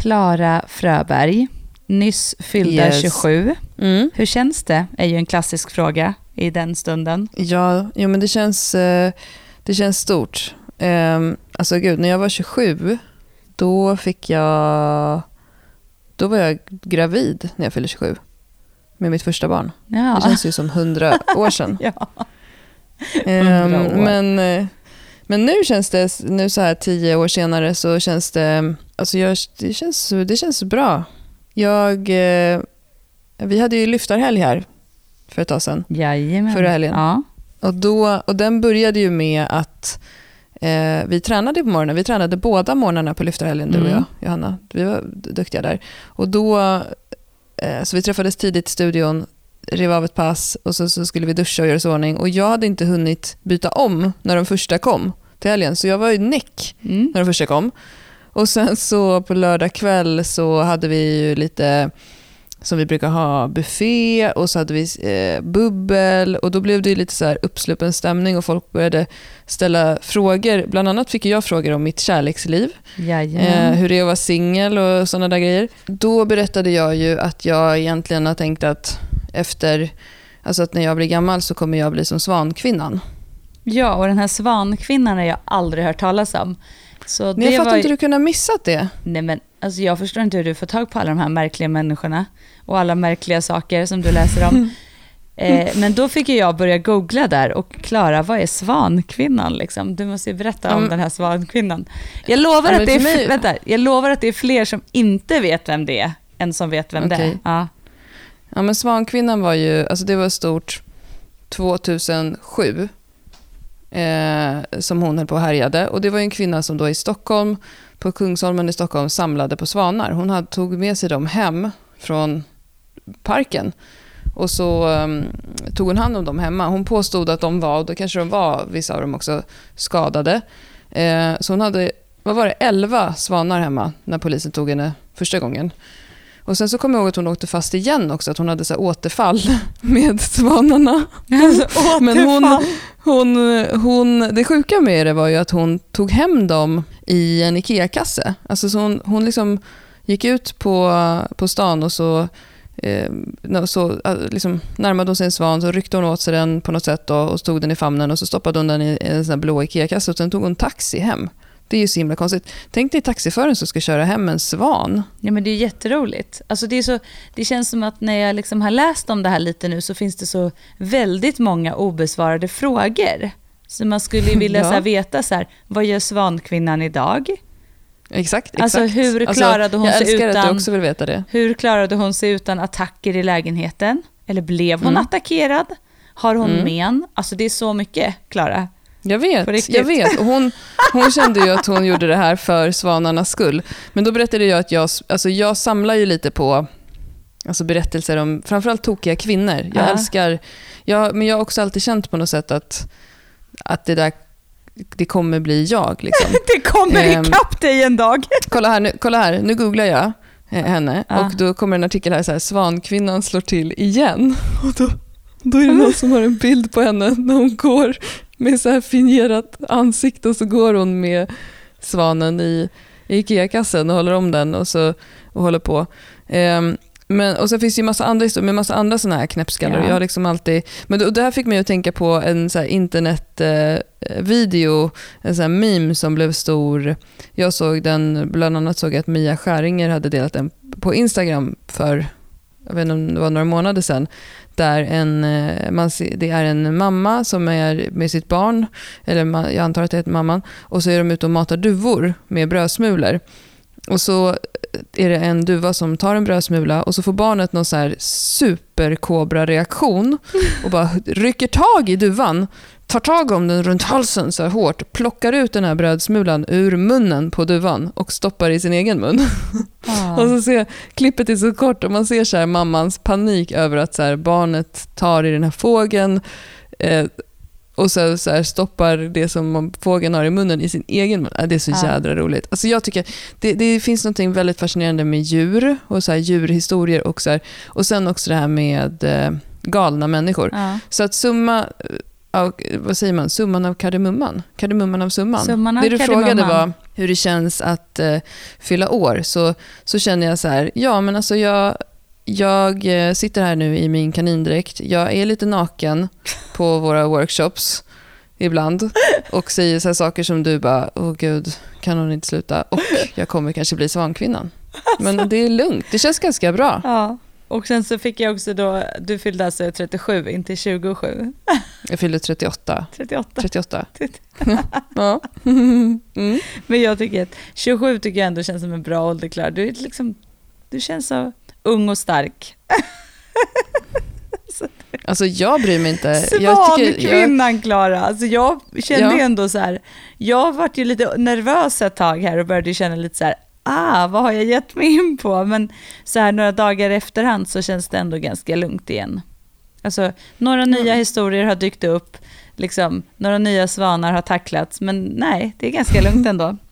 Klara Fröberg, nyss fyllda Yes. 27. Mm. Hur känns det? är ju en klassisk fråga i den stunden. Ja, jo, men det känns, eh, det känns stort. Um, alltså gud, när jag var 27, då fick jag... Då var jag gravid när jag fyllde 27. Med mitt första barn. Ja. Det känns ju som hundra år sedan. ja. Ehm, 100 år. men, eh, men nu känns det, nu så här tio år senare så känns det, alltså jag, det, känns, det känns bra. Jag, eh, vi hade ju lyftarhelg här för ett tag sedan. Jajamän. Förra helgen. Ja. Och, då, och den började ju med att eh, vi tränade på morgonen. Vi tränade båda morgnarna på lyftarhelgen, du och Mm. jag, Johanna. Vi var duktiga där. Och då, eh, så vi träffades tidigt i studion, rev av ett pass och så, så skulle vi duscha och göra oss ordning. Och jag hade inte hunnit byta om när de första kom till helgen, så jag var ju näck Mm. när de första kom. Och sen så på lördag kväll så hade vi ju lite, som vi brukar ha, buffé och så hade vi eh, bubbel och då blev det lite så här uppsluppen stämning och folk började ställa frågor. Bland annat fick jag frågor om mitt kärleksliv, eh, hur det är att vara singel och sådana där grejer. Då berättade jag ju att jag egentligen har tänkt att efter, alltså att när jag blir gammal så kommer jag bli som Svankvinnan. Ja, och den här svankvinnan har jag aldrig hört talas om. Så Men det jag fattar var inte hur du kunde ha missat det. Nej, men alltså jag förstår inte hur du får tag på alla de här märkliga människorna och alla märkliga saker som du läser om. Eh, men då fick jag börja googla där och Klara, vad är svankvinnan? Liksom? Du måste ju berätta om Mm. den här svankvinnan. Jag lovar, Ja, att det är, mig- vänta, jag lovar att det är fler som inte vet vem det är än som vet vem det är. Ja. Ja, men Svankvinnan var ju, alltså det var stort 2007 eh, som hon höll på och härjade. Och det var en kvinna som då i Stockholm, på Kungsholmen i Stockholm, samlade på svanar. Hon hade, tog med sig dem hem från parken. Och så um, tog hon hand om dem hemma. Hon påstod att de var, och då kanske de var, vissa av dem också, skadade. Eh, så hon hade, vad var det, 11 svanar hemma när polisen tog henne första gången. Och sen så kommer jag ihåg att hon åkte fast igen också, att hon hade så återfall med svanarna. Alltså, Men hon, hon, hon, det sjuka med det var ju att hon tog hem dem i en IKEA-kasse. Alltså så hon, hon liksom gick ut på, på stan och så, eh, så eh, liksom närmade hon sig en svan, så ryckte hon åt sig den på något sätt då, och stod den i famnen och så stoppade hon den i en sån här blå IKEA-kasse och sen tog hon taxi hem. Det är ju så himla konstigt. Tänk dig taxiföraren som ska köra hem en svan. Ja, men det är jätteroligt. Alltså det, är så, det känns som att när jag liksom har läst om det här lite nu så finns det så väldigt många obesvarade frågor. Så man skulle vilja Ja. så här veta så här, vad gör svankvinnan idag? Exakt, exakt. Alltså, hur klarade hon jag sig älskar att utan- du också vill veta det. Hur klarade hon sig utan attacker i lägenheten? Eller blev hon Mm. attackerad? Har hon Mm. men? Alltså det är så mycket, Klara. Jag vet, jag vet. Hon, hon kände ju att hon gjorde det här för svanarnas skull. Men då berättade jag att jag, alltså jag samlar ju lite på alltså berättelser om framförallt tokiga kvinnor. Jag Ja. älskar, jag, men jag har också alltid känt på något sätt att, att det där det kommer bli jag. Liksom. Det kommer Ehm. ikapp dig en dag. kolla, här, nu, kolla här, nu googlar jag eh, henne Ja. och då kommer en artikel här så här, Svankvinnan slår till igen. Och då, då är det någon som har en bild på henne när hon går med så här fingerat ansikte och så går hon med svanen i, i Ikea-kassen och håller om den och, så, och håller på. Ehm, men, och sen finns det ju massa andra historier med massa andra sådana här knäppskallar. Ja. Jag har liksom alltid, men det, och det här fick mig att tänka på en så internetvideo, eh, en sån här meme som blev stor. Jag såg den, bland annat såg jag att Mia Skäringer hade delat den på Instagram för, jag vet inte om det var några månader sedan, där en, eh, man, ser- det är en mamma som är med sitt barn, eller jag antar att det är mamman, och så är de ute och matar duvor med brödsmulor. Och så eh, är det en duva som tar en brödsmula och så får barnet någon så här superkobra-reaktion och bara rycker tag i duvan, tar tag om den runt halsen så här hårt, plockar ut den här brödsmulan ur munnen på duvan och stoppar i sin egen mun. Och så ser, klippet är så kort och man ser så här mammans panik över att så här barnet tar i den här fågeln eh, och så, så här stoppar det som fågeln har i munnen i sin egen mun. Ja, Det är så jädra roligt. Alltså jag tycker det, det finns något väldigt fascinerande med djur och så här djurhistorier och, så här, och sen också det här med eh, galna människor. Ja. Så att summa av, vad säger man, summan av kardemumman? Kardemumman av summan. Summan av det du kardemumman. frågade var, hur det känns att eh, fylla år så, så känner jag så här, ja men alltså jag, jag eh, sitter här nu i min kanindräkt, jag är lite naken på våra workshops ibland och säger så här saker som du bara, åh gud, kan hon inte sluta? Och jag kommer kanske bli svankvinnan. Men det är lugnt, det känns ganska bra. Ja. Och sen så fick jag också då, du fyllde alltså 37, inte 27. Jag fyllde 38. 38. 38. ja. Mm. Men jag tycker att 27 tycker jag ändå känns som en bra ålder, Klara. Du, är liksom, du känns så ung och stark. Alltså jag bryr mig inte. Svankvinnan Klara. Alltså jag kände ja. ändå så här, jag vart ju lite nervös ett tag här och började känna lite så här, ah, vad har jag gett mig in på? Men så här några dagar efterhand så känns det ändå ganska lugnt igen. Alltså, några mm. nya historier har dykt upp, liksom, några nya svanar har tacklats, men nej, det är ganska lugnt ändå.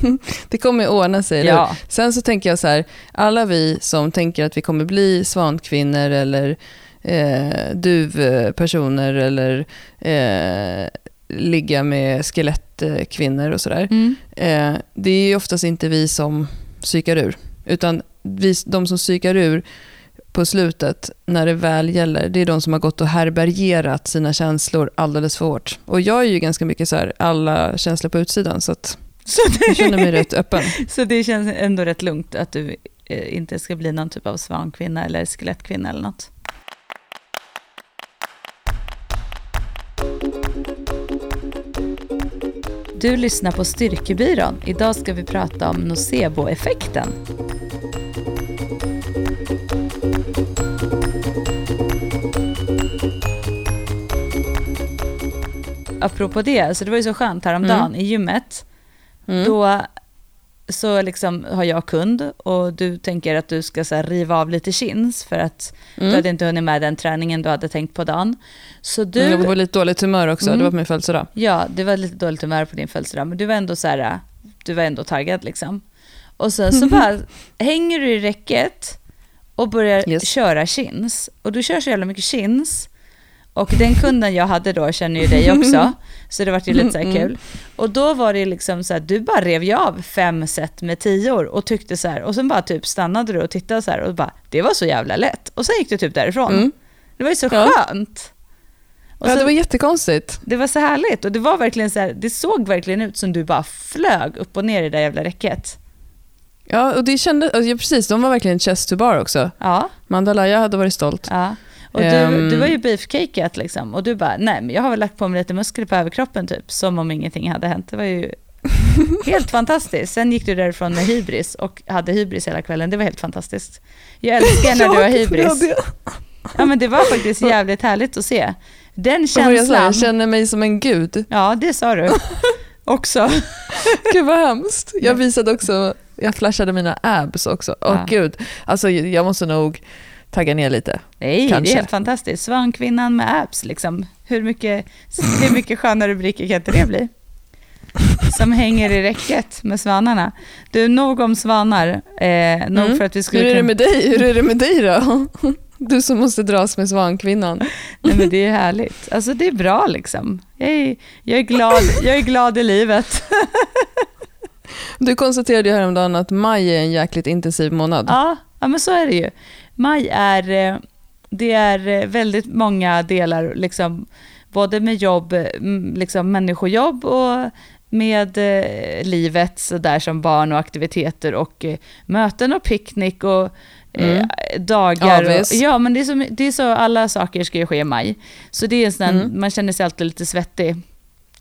Det kommer ordna sig. Ja. Sen så tänker jag så här, alla vi som tänker att vi kommer bli svankvinnor eller eh, duvpersoner eller eh, ligga med skelettkvinnor och sådär. Mm. Eh, det är ju oftast inte vi som psykar ur, utan vi, de som psykar ur på slutet, när det väl gäller, det är de som har gått och härbärgerat sina känslor alldeles för hårt. Och jag är ju ganska mycket så här, alla känslor på utsidan, så att så det, jag känner mig rätt öppen. Så det känns ändå rätt lugnt att du eh, inte ska bli någon typ av svankvinna eller skelettkvinna eller något? Du lyssnar på Styrkebyrån. Idag ska vi prata om nocebo-effekten. Apropå det, så det var ju så skönt häromdagen mm. i gymmet. Mm. Då så liksom har jag kund och du tänker att du ska så här, riva av lite chins för att mm. du hade inte hunnit med den träningen du hade tänkt på dagen. Så du... Jag var lite dåligt humör också, mm. det var på min födelsedag. Ja, det var lite dåligt humör på din födelsedag, men du var ändå så här, du var ändå taggad liksom. Och sen så bara hänger du i räcket och börjar yes. köra chins. Och du kör så jävla mycket chins och den kunden jag hade då känner ju dig också, så det var ju lite så här mm. kul. Och då var det liksom så här, du bara rev ju av fem set med tior och tyckte så här, och sen bara typ stannade du och tittade så här och bara, det var så jävla lätt. Och sen gick du typ därifrån. Mm. Det var ju så ja. skönt. Och ja, så, det var jättekonstigt. Det var så härligt och det var verkligen så här, det såg verkligen ut som du bara flög upp och ner i det där jävla räcket. Ja, och det kändes, alltså, precis, de var verkligen chest to bar också. Ja. Mandalaya hade varit stolt. Ja. Och du, um, du var ju beefcakeat liksom. Och du bara, nej men jag har väl lagt på mig lite muskler på överkroppen typ. Som om ingenting hade hänt. Det var ju helt fantastiskt. Sen gick du därifrån med hybris och hade hybris hela kvällen. Det var helt fantastiskt. Jag älskar när du har hybris. Ja men det var faktiskt jävligt härligt att se. Den känslan. Jag, säga, jag känner mig som en gud. Ja, det sa du. Också. Gud vad hemskt. Jag visade också, jag flashade mina abs också. Åh ja. gud. Alltså jag måste nog tagga ner lite. Nej, kanske. det är helt fantastiskt. Svankvinnan med apps, liksom. Hur mycket, hur mycket sköna rubriker kan inte det bli? Som hänger i räcket med svanarna. Du, nog om svanar. Eh, nog mm. för att vi skulle Hur är det med dig? Hur är det med dig då? Du som måste dras med svankvinnan. Nej, men det är härligt. Alltså det är bra liksom. Jag är, jag är, glad, jag är glad i livet. Du konstaterade ju häromdagen att maj är en jäkligt intensiv månad. Ja, ja men så är det ju maj är, eh, det är eh, väldigt många delar, liksom, både med jobb, liksom människojobb och med eh, livet så där som barn och aktiviteter och eh, möten och picknick och eh, mm. dagar. Och, ja, men det är, så, det är så, alla saker ska ju ske i maj. Så det är en sån, mm. man känner sig alltid lite svettig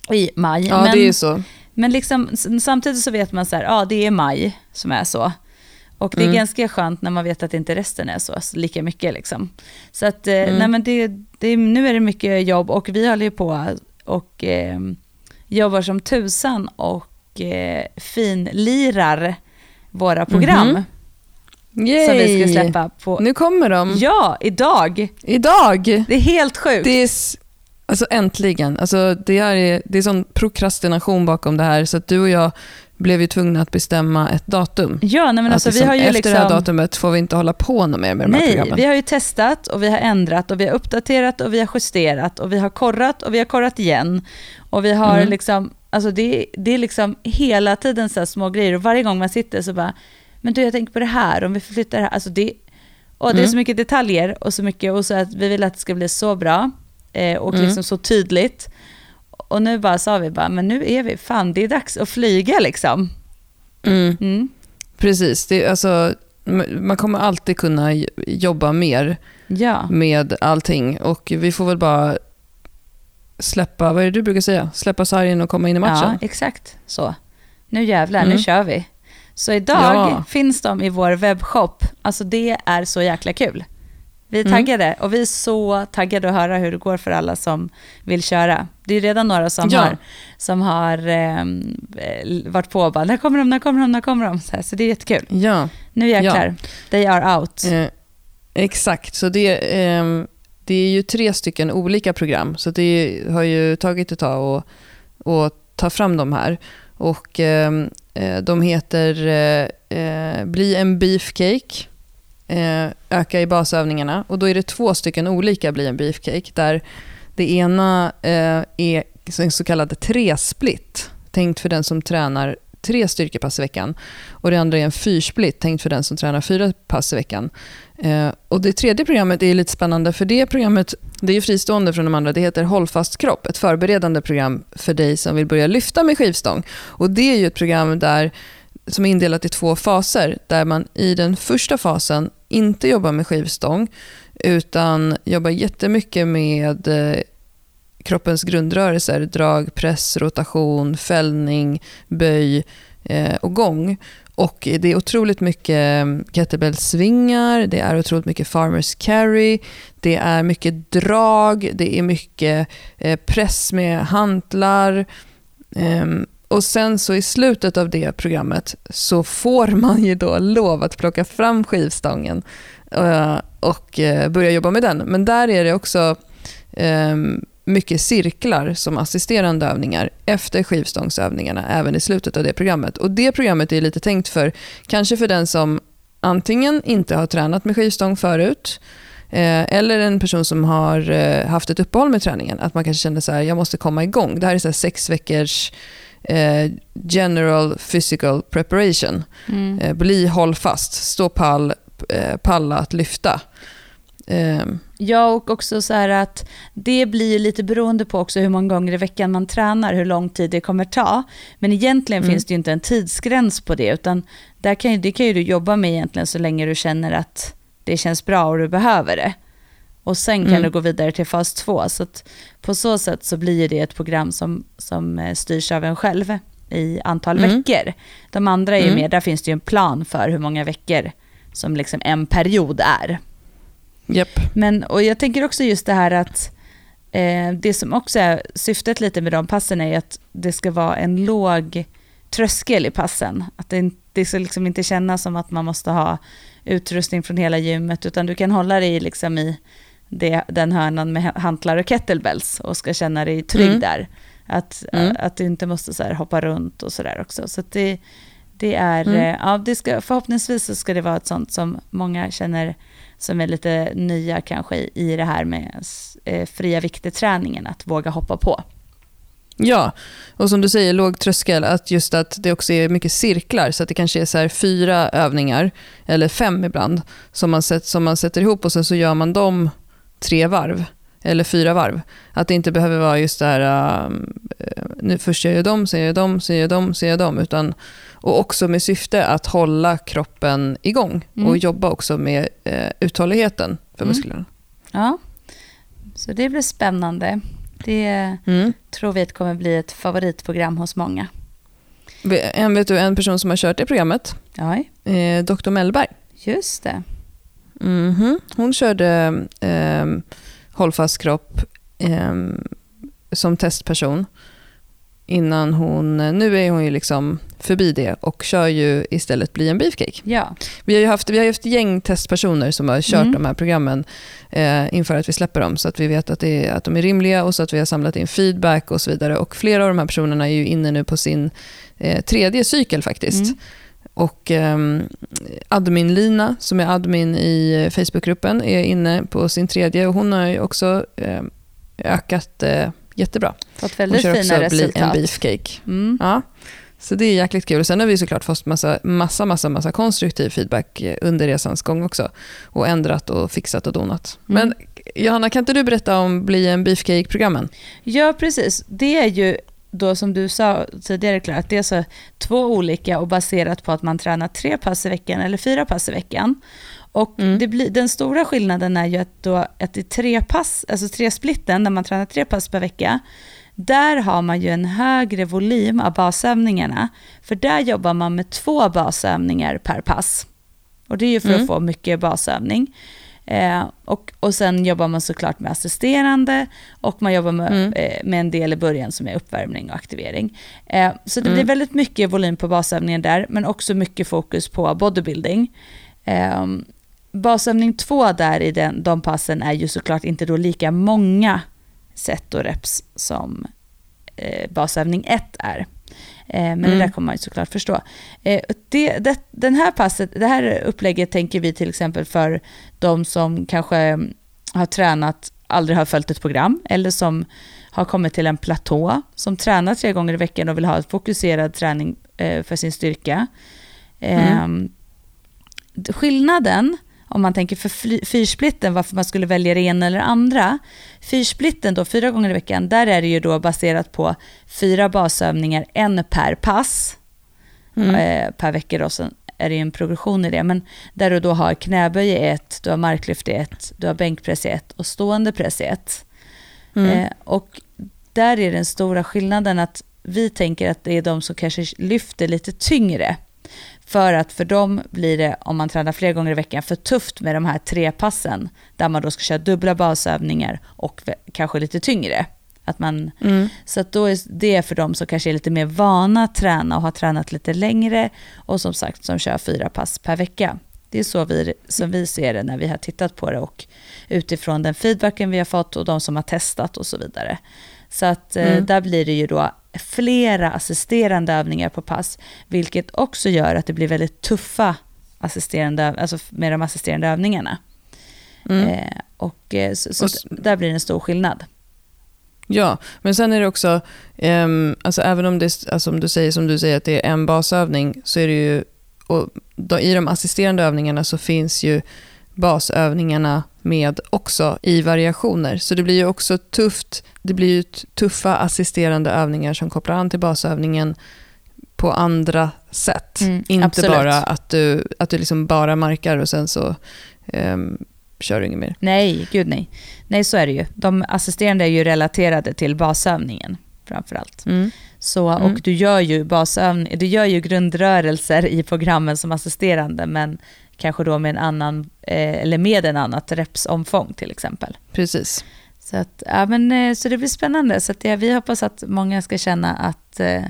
i maj. Ja, men, det är ju så. Men liksom, samtidigt så vet man så här, ja det är maj som är så. Och det är mm. ganska skönt när man vet att inte resten är så, lika mycket. Liksom. Så att, eh, mm. nej, men det, det, nu är det mycket jobb och vi håller ju på och eh, jobbar som tusan och eh, finlirar våra program. Mm -hmm. Som vi ska släppa på... Nu kommer de. Ja, idag. Idag. Det är helt sjukt. Det är, alltså äntligen. Alltså, det, är, det är sån prokrastination bakom det här så att du och jag blev ju tvungna att bestämma ett datum. Ja, nej men alltså, liksom, vi har ju efter liksom... det här liksom- datumet får vi inte hålla på mer med de här nej, programmen. vi har ju testat och vi har ändrat och vi har uppdaterat och vi har justerat och vi har korrat och vi har korrat igen. Och vi har mm. liksom Alltså det, det är liksom hela tiden så här små grejer och varje gång man sitter så bara, men du jag tänker på det här, om vi förflyttar det här. Alltså det, och det är Mm. så mycket detaljer och så mycket, och så att vi vill att det ska bli så bra eh, och Mm. liksom så tydligt. Och nu bara sa vi bara, men nu är vi, fan det är dags att flyga liksom. Mm. Mm. Precis. Det, alltså, man kommer alltid kunna jobba mer Ja. med allting. Och vi får väl bara släppa, vad är det du brukar säga? Släppa sargen och komma in i matchen. Ja, exakt så. Nu jävlar, nu Mm. kör vi. Så idag Ja. finns de i vår webbshop. Alltså det är så jäkla kul. Vi är Mm. taggade och vi är så taggade att höra hur det går för alla som vill köra. Det är redan några som Ja. har, som har ehm, eh, varit på och bara, när kommer de, när kommer de, när kommer de? Så, här, så det är jättekul. Ja, Nu jäklar, they are out. eh, exakt. Så det, ehm, det är ju tre stycken olika program. Så det har ju tagit ett tag att, att ta fram de här. Och ehm, eh, de heter eh, eh, Bli en beefcake, eh, Eh, öka i basövningarna. Och då är det två stycken olika Bli en beefcake. Där det ena eh, är en så kallad tresplit, tänkt för den som tränar tre styrkepass i veckan. Och det andra är en fyrsplit, tänkt för den som tränar fyra pass i veckan. Eh, och det tredje programmet är lite spännande, för det programmet det är ju fristående från de andra. Det heter Håll fast kropp, ett förberedande program för dig som vill börja lyfta med skivstång. Och det är ju ett program där, som är indelat i två faser, där man i den första fasen inte jobbar med skivstång, utan jobbar jättemycket med eh, kroppens grundrörelser, drag, press, rotation, fällning, böj eh, och gång. Och det är otroligt mycket eh, kettlebellsvingar, det är otroligt mycket farmers carry, det är mycket drag, det är mycket press med hantlar. Ehm, och sen så i slutet av det programmet så får man ju då lov att plocka fram skivstången eh, och eh, börja jobba med den. Men där är det också eh, mycket cirklar som assisterande övningar efter skivstångsövningarna, även i slutet av det programmet. Och Det programmet är lite tänkt för, kanske för den som antingen inte har tränat med skivstång förut, eller en person som har haft ett uppehåll med träningen. Att man kanske känner så här, jag måste komma igång. Det här är så här sex veckors eh, general physical preparation. Mm. Eh, bli hållfast, stå pall, eh, palla att lyfta. Eh, Ja, och också så här att det blir lite beroende på också hur många gånger i veckan man tränar, hur lång tid det kommer ta. Men egentligen Mm. finns det ju inte en tidsgräns på det, utan där kan det kan ju du jobba med egentligen så länge du känner att det känns bra och du behöver det. Och sen kan Mm. du gå vidare till fas två. Så på så sätt så blir det ett program som, som eh, styrs av en själv i antal Mm. veckor. De andra är ju Mm. mer, där finns det ju en plan för hur många veckor som liksom en period är. Japp. Men, och jag tänker också just det här att eh, det som också är syftet lite med de passen är att det ska vara en låg tröskel i passen. Att det, det ska liksom inte kännas som att man måste ha utrustning från hela gymmet, utan du kan hålla dig liksom i det, den hörnan med hantlar och kettlebells och ska känna dig trygg Mm. där. Att, Mm. att du inte måste så hoppa runt och sådär också. Så det, det är, Mm. eh, ja, det ska, förhoppningsvis så ska det vara ett sånt som många känner som är lite nya kanske i, i det här med eh, fria vikter-träningen, att våga hoppa på. Ja, och som du säger, låg tröskel, att just att det också är mycket cirklar, så att det kanske är så här fyra övningar, eller fem ibland, som man, sätt, som man sätter ihop och sen så gör man dem tre varv, eller fyra varv. Att det inte behöver vara just det här, eh, nu först gör jag dem, sen gör jag dem, sen gör jag dem, sen gör jag dem, utan, och också med syfte att hålla kroppen igång Mm. och jobba också med eh, uthålligheten för Mm. musklerna. Ja, så det blir spännande. Det Mm. tror vi kommer bli ett favoritprogram hos många. En, vet du, en person som har kört det programmet, Ja, eh, Dr. Mellberg, just det. Mhm. Hon körde eh, hållfast kropp eh, som testperson innan hon, nu är hon ju liksom förbi det och kör ju istället Bli en beefcake. Ja, Vi har ju haft, vi har haft gäng testpersoner som har kört Mm. de här programmen eh, inför att vi släpper dem så att vi vet att, det är, att de är rimliga och så att vi har samlat in feedback och så vidare. Och flera av de här personerna är ju inne nu på sin eh, tredje cykel faktiskt. Mm. Och ehm, admin-Lina, som är admin i eh, Facebookgruppen, är inne på sin tredje och hon har ju också ehm, ökat eh, jättebra. Fått Hon väldigt kör fina också bli en beefcake. Mm. Ja. Så det är jäkligt kul. Och sen har vi såklart fått massa, massa, massa, massa konstruktiv feedback eh, under resans gång också. Och ändrat och fixat och donat. Mm. Men Johanna, kan inte du berätta om Bli en beefcake-programmen? Ja, precis. Det är ju då som du sa tidigare Clara, att det är så två olika och baserat på att man tränar tre pass i veckan eller fyra pass i veckan. Och Mm. det blir, den stora skillnaden är ju att, då, att i tre pass, alltså tre splitten, när man tränar tre pass per vecka, där har man ju en högre volym av basövningarna. För där jobbar man med två basövningar per pass. Och det är ju för Mm. att få mycket basövning. Eh, och, och sen jobbar man såklart med assisterande och man jobbar med, Mm. eh, med en del i början som är uppvärmning och aktivering. Eh, så det Mm. blir väldigt mycket volym på basövningen där, men också mycket fokus på bodybuilding. Eh, basövning två där i den, de passen är ju såklart inte då lika många set och reps som eh, basövning ett är. Eh, men Mm. det där kommer man ju såklart förstå. Eh, det, det, den här passet, det här upplägget tänker vi till exempel för de som kanske mm, har tränat, aldrig har följt ett program, eller som har kommit till en platå, som tränar tre gånger i veckan och vill ha en fokuserad träning eh, för sin styrka. Eh, d- Skillnaden, om man tänker för fyrsplitten, varför man skulle välja det ena eller andra. Fyrsplitten då, fyra gånger i veckan, där är det ju då baserat på fyra basövningar, en per pass Mm. eh, per vecka då, sen är det ju en progression i det, men där du då har knäböj i ett, du har marklyft i ett, du har bänkpress i ett och stående press i ett. Mm. Eh, och där är den stora skillnaden att vi tänker att det är de som kanske lyfter lite tyngre. För att för dem blir det, om man tränar flera gånger i veckan, för tufft med de här tre passen. Där man då ska köra dubbla basövningar och kanske lite tyngre. Att man, Mm. så att då är det för dem som kanske är lite mer vana att träna och har tränat lite längre. Och som sagt, som kör fyra pass per vecka. Det är så vi, som vi ser det när vi har tittat på det och utifrån den feedbacken vi har fått och de som har testat och så vidare. Så att eh, Mm. där blir det ju då flera assisterande övningar på pass, vilket också gör att det blir väldigt tuffa assisterande, alltså med de assisterande övningarna. Mm. Eh, och eh, så, så Och där blir det en stor skillnad. Ja, men sen är det också, ehm, alltså även om det alltså om du säger som du säger att det är en basövning, så är det ju, och då, i de assisterande övningarna så finns ju basövningarna med också i variationer. Så det blir ju också tufft, det blir ju tuffa assisterande övningar som kopplar an till basövningen på andra sätt. Mm, Inte absolut. bara att du, att du liksom bara markar och sen så ehm, kör du inget mer. Nej, gud nej. Nej, så är det ju. De assisterande är ju relaterade till basövningen framför allt. Mm. Så, Mm. Och du gör, ju basövning, du gör ju grundrörelser i programmen som assisterande, men kanske då med en annan, eh, eller med en annat repsomfång till exempel. Precis. Så, att, ja, men, eh, så det blir spännande. Så att, ja, vi hoppas att många ska känna att, eh,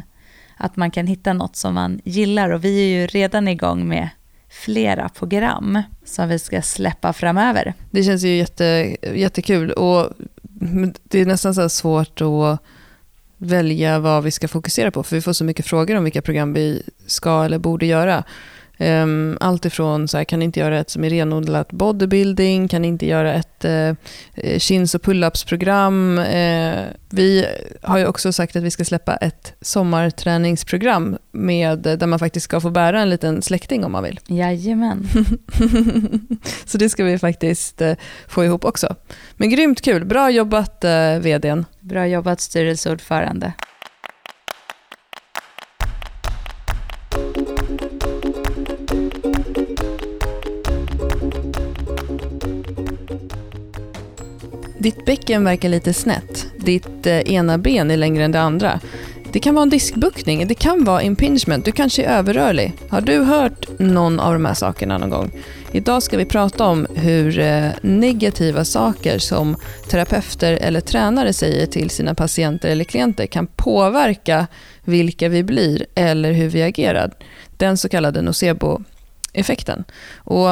att man kan hitta något som man gillar. Och vi är ju redan igång med flera program som vi ska släppa framöver. Det känns ju jätte, jättekul och det är nästan så svårt att välja vad vi ska fokusera på för vi får så mycket frågor om vilka program vi ska eller borde göra. Um, allt ifrån så här, kan inte göra ett som är renodlat bodybuilding, kan inte göra ett uh, chins och pull-ups-program. Uh, vi har ju också sagt att vi ska släppa ett sommarträningsprogram med, där man faktiskt ska få bära en liten släkting om man vill. Jajamän. Så det ska vi faktiskt eh, få ihop också. Men grymt kul. Bra jobbat eh, vdn. Bra jobbat styrelseordförande. Ditt bäcken verkar lite snett. Ditt eh, ena ben är längre än det andra. Det kan vara en diskbuktning, det kan vara impingement, du kanske är överrörlig. Har du hört någon av de här sakerna någon gång? Idag ska vi prata om hur eh, negativa saker som terapeuter eller tränare säger till sina patienter eller klienter kan påverka vilka vi blir eller hur vi agerar. Den så kallade nocebo-effekten. Och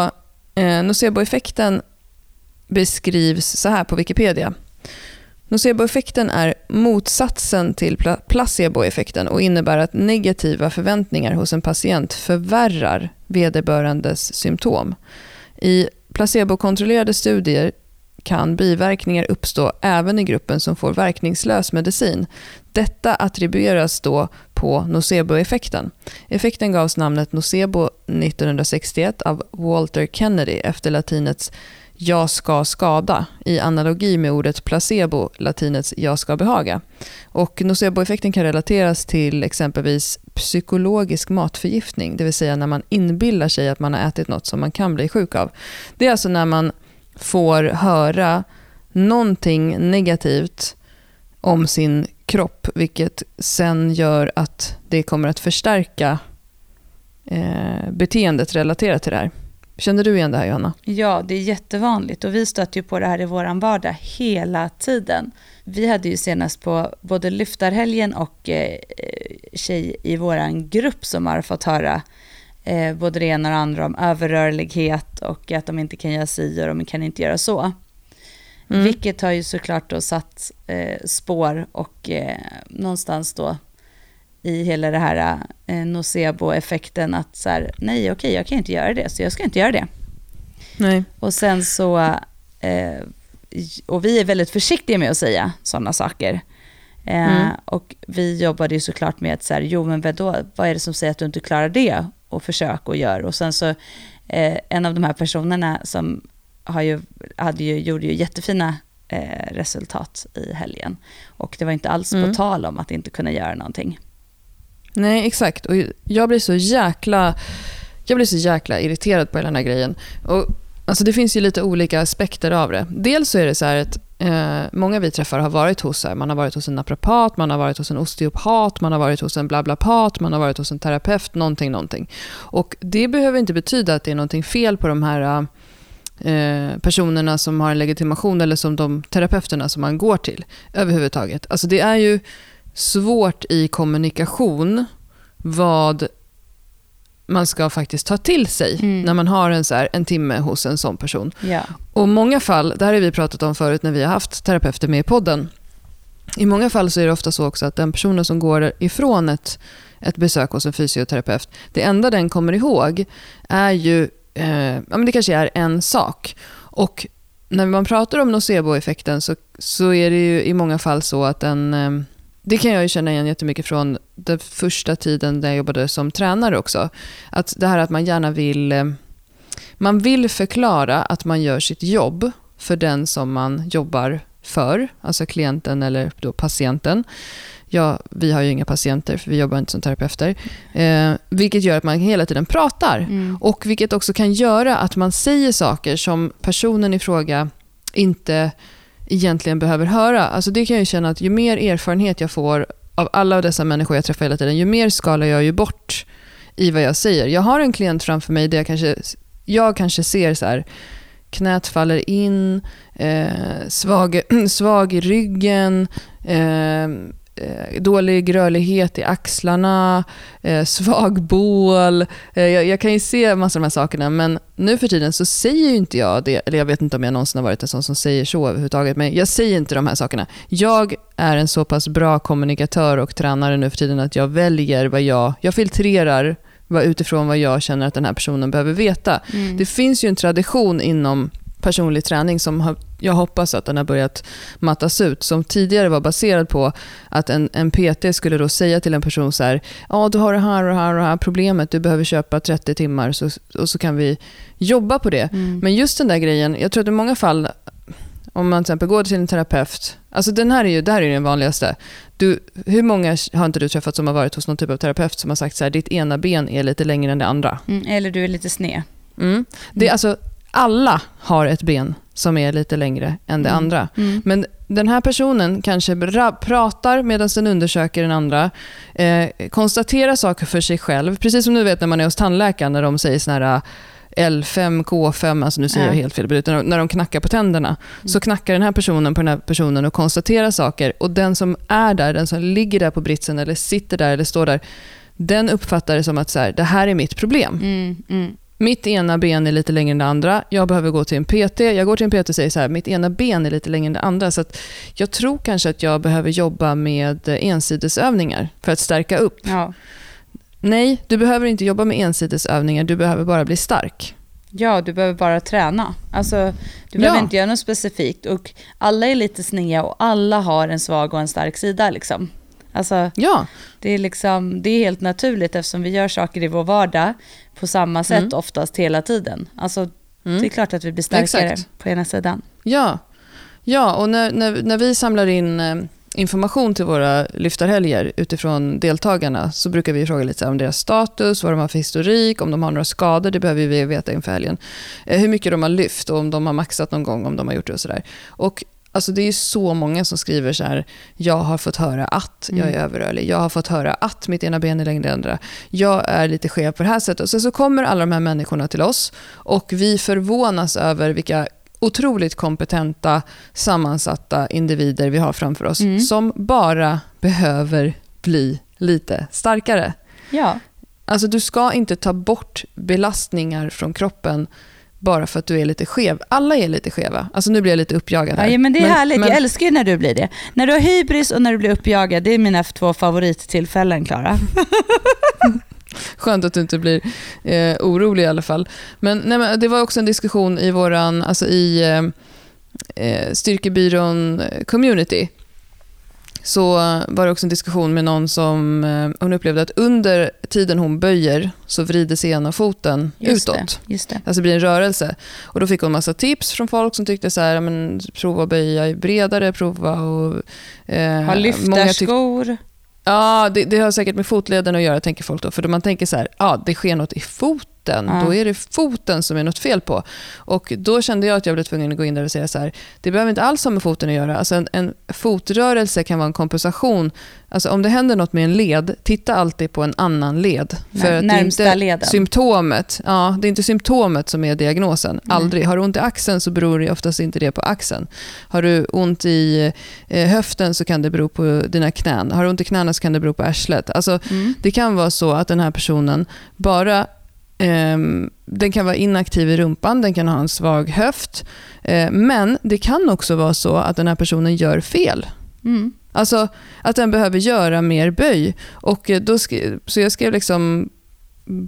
eh, nocebo-effekten beskrivs så här på Wikipedia. Noceboeffekten är motsatsen till placeboeffekten och innebär att negativa förväntningar hos en patient förvärrar vederbörandes symptom. I placebokontrollerade studier kan biverkningar uppstå även i gruppen som får verkningslös medicin. Detta attribueras då på noceboeffekten. Effekten gavs namnet nocebo 1961 av Walter Kennedy efter latinets jag ska skada i analogi med ordet placebo, latinets jag ska behaga. Och noceboeffekten kan relateras till exempelvis psykologisk matförgiftning, det vill säga när man inbillar sig att man har ätit något som man kan bli sjuk av. Det är alltså när man får höra någonting negativt om sin kropp, vilket sen gör att det kommer att förstärka eh, beteendet relaterat till det här. Känner du igen det här Johanna? Ja, det är jättevanligt och vi stöter ju på det här i vår vardag hela tiden. Vi hade ju senast på både lyftarhelgen och eh, tjej i vår grupp som har fått höra eh, både det ena och det andra om överrörlighet och att de inte kan göra si och de kan inte göra så. Mm. Vilket har ju såklart då satt eh, spår och eh, någonstans då i hela det här eh, nocebo-effekten att så här, nej okej jag kan inte göra det så jag ska inte göra det. Nej. Och sen så, eh, och vi är väldigt försiktiga med att säga sådana saker. Eh, mm. Och vi jobbade ju såklart med att så här, jo men vadå, vad är det som säger att du inte klarar det? Och försök och gör. Och sen så, eh, en av de här personerna som har ju, hade ju, gjorde ju jättefina eh, resultat i helgen. Och det var inte alls mm. på tal om att inte kunna göra någonting. Nej, exakt. Och jag blir så jäkla, jag blir så jäkla irriterad på hela den här grejen. Och, alltså, det finns ju lite olika aspekter av det. Dels så är det så här att eh, många vi träffar har varit hos, här, man har varit hos en naprapat, man har varit hos en osteopat, man har varit hos en blablapat, man har varit hos en terapeut, någonting, någonting. Och det behöver inte betyda att det är någonting fel på de här eh, personerna som har en legitimation eller som de terapeuterna som man går till överhuvudtaget. Alltså det är ju svårt i kommunikation vad man ska faktiskt ta till sig mm. när man har en, så här, en timme hos en sån person. Ja. Och många fall, det här har vi pratat om förut när vi har haft terapeuter med i podden. I många fall så är det ofta så också att den personen som går ifrån ett, ett besök hos en fysioterapeut, det enda den kommer ihåg är ju, eh, ja men det kanske är en sak. Och när man pratar om nocebo-effekten så, så är det ju i många fall så att den eh, det kan jag ju känna igen jättemycket från den första tiden när jag jobbade som tränare också. Att det här att man gärna vill... Eh, man vill förklara att man gör sitt jobb för den som man jobbar för, alltså klienten eller då patienten. Ja, vi har ju inga patienter, för vi jobbar inte som terapeuter. Eh, vilket gör att man hela tiden pratar. Mm. Och vilket också kan göra att man säger saker som personen i fråga inte egentligen behöver höra. Alltså det kan jag känna att ju mer erfarenhet jag får av alla dessa människor jag träffar hela tiden, ju mer skalar jag ju bort i vad jag säger. Jag har en klient framför mig där jag kanske, jag kanske ser så här, knät faller in, eh, svag, svag i ryggen, eh, Eh, dålig rörlighet i axlarna, eh, svag bål. Eh, jag, jag, kan ju se massor av de här sakerna, men nu för tiden så säger ju inte jag det. Eller jag vet inte om jag någonsin har varit en sån som säger så överhuvudtaget, men jag säger inte de här sakerna. Jag är en så pass bra kommunikatör och tränare nu för tiden att jag väljer vad jag... Jag filtrerar utifrån vad jag känner att den här personen behöver veta. Mm. Det finns ju en tradition inom personlig träning som har, jag hoppas att den har börjat mattas ut. Som tidigare var baserad på att en, en PT skulle då säga till en person så här, ja du har det här och här och här problemet, du behöver köpa 30 timmar så, och så kan vi jobba på det. Mm. Men just den där grejen, jag tror att i många fall om man till exempel går till en terapeut, alltså den här är ju, det här är den vanligaste. Du, hur många har inte du träffat som har varit hos någon typ av terapeut som har sagt så här, ditt ena ben är lite längre än det andra? Mm, eller du är lite sned. Mm. Det, mm. Alltså, alla har ett ben som är lite längre än det mm. andra. Mm. Men den här personen kanske pratar medan den undersöker den andra, eh, konstaterar saker för sig själv. Precis som du vet när man är hos tandläkaren när de säger såna här L5, K5, alltså nu säger jag helt fel, utan när de knackar på tänderna, mm. så knackar den här personen på den här personen och konstaterar saker. Och den som är där, den som ligger där på britsen eller sitter där eller står där, den uppfattar det som att så här, det här är mitt problem. Mm, mm. Mitt ena ben är lite längre än det andra. Jag behöver gå till en PT. Jag går till en PT och säger så här, mitt ena ben är lite längre än det andra. Så jag tror kanske att jag behöver jobba med ensidesövningar för att stärka upp. Ja. Nej, du behöver inte jobba med ensidesövningar. Du behöver bara bli stark. Ja, du behöver bara träna. Alltså, du Ja. behöver inte göra något specifikt. Och alla är lite snea och alla har en svag och en stark sida. Liksom. Alltså, Ja, det, är liksom, det är helt naturligt eftersom vi gör saker i vår vardag på samma sätt Mm. oftast hela tiden. Alltså, Mm. Det är klart att vi blir starkare Exakt. på ena sidan. ja. ja och när, när, när vi samlar in eh, information till våra lyftarhelger utifrån deltagarna så brukar vi fråga lite om deras status, vad de har för historik, om de har några skador, det behöver vi veta inför helgen. Eh, hur mycket de har lyft och om de har maxat någon gång, om de har gjort det och sådär. Och Alltså det är ju så många som skriver så här, jag har fått höra att jag är Mm. överrörlig, jag har fått höra att mitt ena ben är längre än det andra, jag är lite skev på det här sättet. Och sen så kommer alla de här människorna till oss och vi förvånas över vilka otroligt kompetenta, sammansatta individer vi har framför oss Mm. som bara behöver bli lite starkare. Ja, Alltså du ska inte ta bort belastningar från kroppen bara för att du är lite skev. Alla är lite skeva. Alltså nu blir jag lite uppjagad här. ja men det är härligt. men- Jag älskar ju när du blir det. När du har hybris och när du blir uppjagad, det är mina två favorittillfällen, Klara. Skönt att du inte blir eh, orolig i alla fall. Men, nej, men det var också en diskussion i våran, alltså i eh, eh, styrkebyrån eh, community. Så var det också en diskussion med någon som eh, hon upplevde att under tiden hon böjer så vrider sig ena foten Just utåt. det. Just det. Alltså det blir en rörelse. Och då fick hon massa tips från folk som tyckte så här, men, prova att böja bredare, prova och... Eh, Ha lyftarskor. Ja, det, det har säkert med fotleden att göra, tänker folk då. För då man tänker så här, ja, det sker något i foten. Ja. Då är det foten som är något fel på. Och då kände jag att jag blev tvungen att gå in där och säga så här, det behöver inte alls ha med foten att göra. Alltså en, en fotrörelse kan vara en kompensation. Alltså om det händer något med en led, titta alltid på en annan led. Nej, För att det är inte leden. symptomet. Ja, det är inte symptomet som är diagnosen. Nej. Aldrig. Har du ont i axeln så beror det oftast inte det på axeln. Har du ont i eh, höften så kan det bero på dina knän. Har du ont i knäna så kan det bero på arslet. Alltså, Mm. det kan vara så att den här personen bara den kan vara inaktiv i rumpan, den kan ha en svag höft. Eh, men det kan också vara så att den här personen gör fel. Mm. Alltså att den behöver göra mer böj. Och eh, då sk- så jag skrev liksom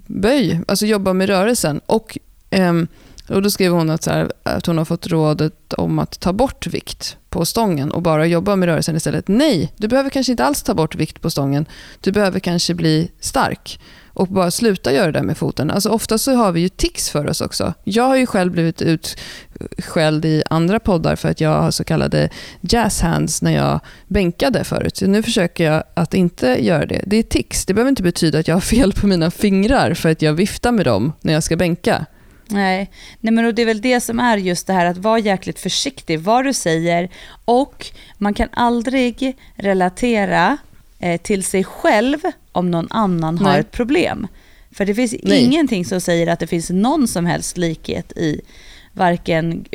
böj, alltså jobba med rörelsen. Och, ehm, och då skrev hon att, så här, att hon har fått rådet om att ta bort vikt på stången och bara jobba med rörelsen istället. Nej, du behöver kanske inte alls ta bort vikt på stången. Du behöver kanske bli stark och bara sluta göra det där med foten. Alltså ofta så har vi ju tics för oss också. Jag har ju själv blivit utskälld i andra poddar för att jag har så kallade jazz hands när jag bänkade förut. Så nu försöker jag att inte göra det. Det är tics. Det behöver inte betyda att jag har fel på mina fingrar för att jag viftar med dem när jag ska bänka. Nej, Nej men det är väl det som är just det här att vara jäkligt försiktig vad du säger och man kan aldrig relatera eh, till sig själv om någon annan har Nej. ett problem. För det finns Nej. ingenting som säger att det finns någon som helst likhet i varken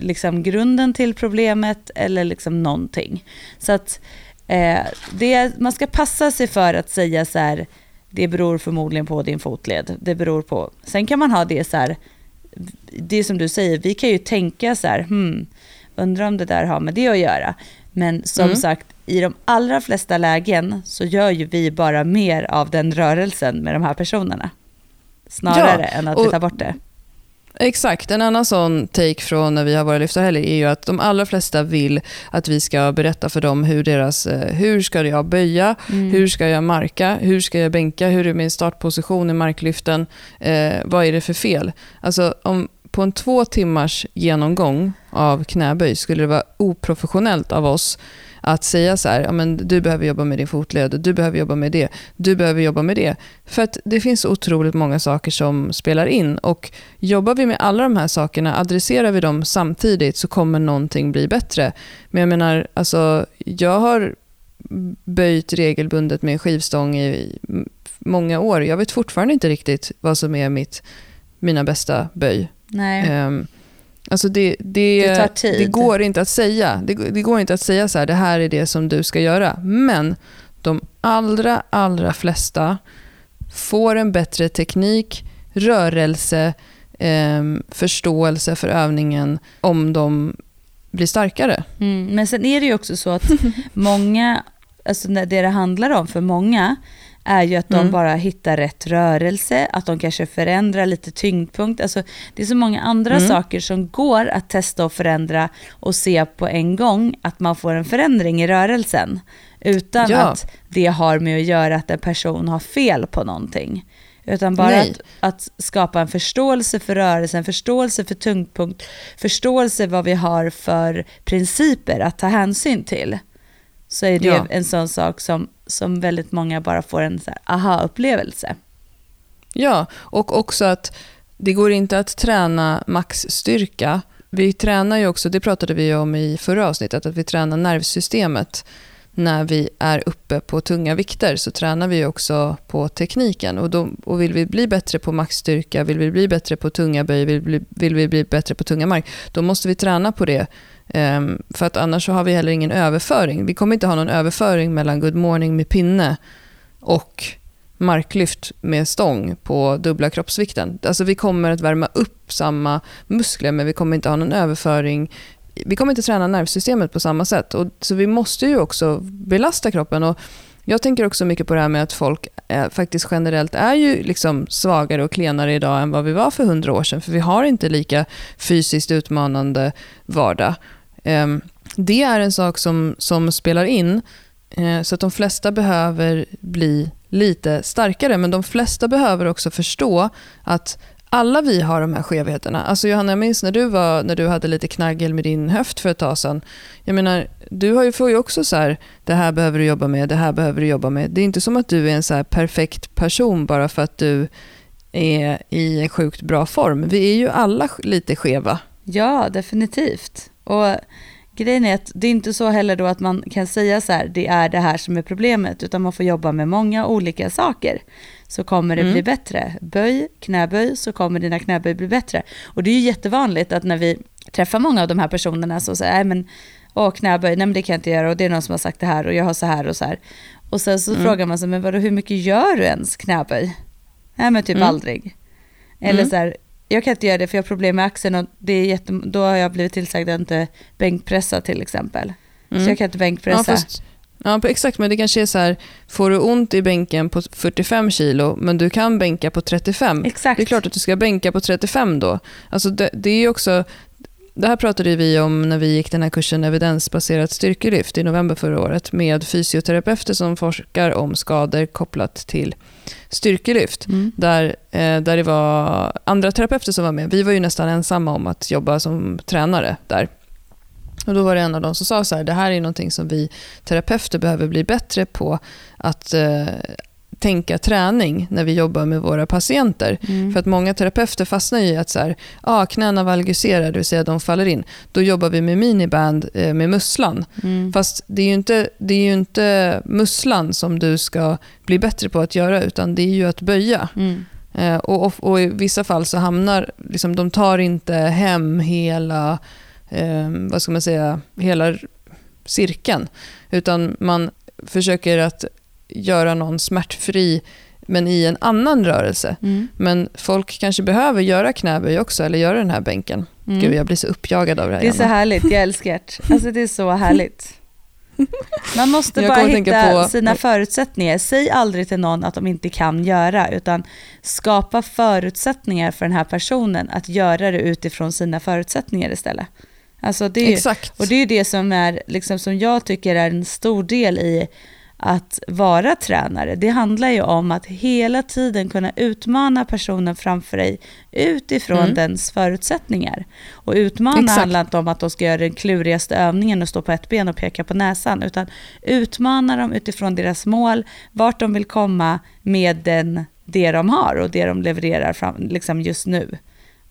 liksom grunden till problemet eller liksom någonting. Så att eh, det, man ska passa sig för att säga så här, det beror förmodligen på din fotled. Det beror på. Sen kan man ha det så här, det som du säger, vi kan ju tänka så här, hmm, undrar om det där har med det att göra. Men som Mm. sagt, i de allra flesta lägen så gör ju vi bara mer av den rörelsen med de här personerna. Snarare Ja, än att vi tar bort det. Exakt. En annan sån take från när vi har våra lyftarhelger är ju att de allra flesta vill att vi ska berätta för dem hur deras, eh, hur ska jag böja, Mm. hur ska jag marka, hur ska jag bänka, hur är min startposition i marklyften, eh, vad är det för fel? Alltså om på en två timmars genomgång av knäböj skulle det vara oprofessionellt av oss att säga så här, ja, men du behöver jobba med din fotled, du behöver jobba med det, du behöver jobba med det. För att det finns otroligt många saker som spelar in och jobbar vi med alla de här sakerna, adresserar vi dem samtidigt så kommer någonting bli bättre. Men jag menar, alltså, jag har böjt regelbundet med skivstång i många år. Jag vet fortfarande inte riktigt vad som är mitt, mina bästa böj. Nej. Alltså det, det, Det det går inte att säga. Det, det går inte att säga så här, det här är det som du ska göra. Men de allra, allra flesta får en bättre teknik, rörelse, ehm, förståelse för övningen om de blir starkare. Mm, men sen är det ju också så att många, alltså det det handlar om för många, är ju att de Mm. bara hittar rätt rörelse, att de kanske förändrar lite tyngdpunkt. Alltså, det är så många andra Mm. saker som går att testa och förändra och se på en gång att man får en förändring i rörelsen. Utan Ja. att det har med att göra att en person har fel på någonting. Utan bara att, att skapa en förståelse för rörelsen, förståelse för tyngdpunkt, förståelse vad vi har för principer att ta hänsyn till. Så är det Ja. en sån sak som, som väldigt många bara får en så aha-upplevelse. Ja, och också att det går inte att träna maxstyrka. Vi tränar ju också, det pratade vi om i förra avsnittet, att vi tränar nervsystemet. När vi är uppe på tunga vikter så tränar vi också på tekniken. Och, då, och vill vi bli bättre på maxstyrka, vill vi bli bättre på tunga böj, vill, vi- vill vi bli bättre på tunga mark, då måste vi träna på det. Um, för att annars så har vi heller ingen överföring. Vi kommer inte ha någon överföring mellan good morning med pinne och marklyft med stång på dubbla kroppsvikten. Alltså vi kommer att värma upp samma muskler men vi kommer inte ha någon överföring. Vi kommer inte träna nervsystemet på samma sätt. Och, så vi måste ju också belasta kroppen. Och jag tänker också mycket på det här med att folk eh, faktiskt generellt är ju liksom svagare och klenare idag än vad vi var för hundra år sedan. För vi har inte lika fysiskt utmanande vardag. Ehm, det är en sak som, som spelar in. Eh, Så att de flesta behöver bli lite starkare, men de flesta behöver också förstå att alla vi har de här skevheterna. Alltså Johanna, jag minns när du, var, när du hade lite knaggel med din höft för ett tag sedan. Jag menar, du har ju, får ju också så här, det här behöver du jobba med, det här behöver du jobba med. Det är inte som att du är en så här perfekt person bara för att du är i en sjukt bra form. Vi är ju alla lite skeva. Ja, definitivt. Och grejen är att det är inte så heller då att man kan säga så här, det är det här som är problemet, utan man får jobba med många olika saker. Så kommer det Mm. bli bättre. Böj, knäböj, så kommer dina knäböj bli bättre. Och det är ju jättevanligt att när vi träffar många av de här personerna så säger jag, men åh knäböj, nej men det kan jag inte göra och det är någon som har sagt det här och jag har så här och så här. Och sen så Mm. frågar man sig, men vadå, hur mycket gör du ens knäböj? Nej men typ Mm. aldrig. Eller så här, jag kan inte göra det för jag har problem med axeln och det är jätte, då har jag blivit tillsagd att inte bänkpressa till exempel. Så Mm. jag kan inte Ja, bänkpressa. fast, ja, exakt, men det kanske är så här, får du ont i bänken på 45 kilo, men du kan bänka på 35. Exakt. Det är klart att du ska bänka på 35 då. Alltså det, det är ju också, det här pratade vi om när vi gick den här kursen evidensbaserat styrkelyft i november förra året med fysioterapeuter som forskar om skador kopplat till styrkelyft. Mm. Där, eh, där det var andra terapeuter som var med. Vi var ju nästan ensamma om att jobba som tränare där. Och Då var det en av dem som sa så här, det här är någonting som vi terapeuter behöver bli bättre på att eh, tänka träning när vi jobbar med våra patienter. Mm. För att många terapeuter fastnar i att så här, ah, knäna valguserar, det vill säga de faller in. Då jobbar vi med miniband eh, med musslan. Mm. Fast det är, ju inte, det är inte musslan som du ska bli bättre på att göra, utan det är ju att böja. Mm. Eh, och, och, och i vissa fall så hamnar, liksom, de tar inte hem hela, eh, vad ska man säga, hela cirkeln. Utan man försöker att göra någon smärtfri, men i en annan rörelse. Mm. Men folk kanske behöver göra knäböj också, eller göra den här bänken. Mm. Gud, jag blir så uppjagad av det här. Det är så Janna. härligt, jag älskar det. Alltså det är så härligt. Man måste bara hitta på- sina förutsättningar. Säg aldrig till någon att de inte kan göra, utan skapa förutsättningar för den här personen att göra det utifrån sina förutsättningar istället. Alltså det är, Exakt. och det är det som, är, liksom, som jag tycker är en stor del i att vara tränare. Det handlar ju om att hela tiden kunna utmana personen framför dig utifrån Mm. dens förutsättningar. Och utmana Exakt. handlar inte om att de ska göra den klurigaste övningen och stå på ett ben och peka på näsan, utan utmana dem utifrån deras mål, vart de vill komma med den, det de har och det de levererar fram, liksom just nu.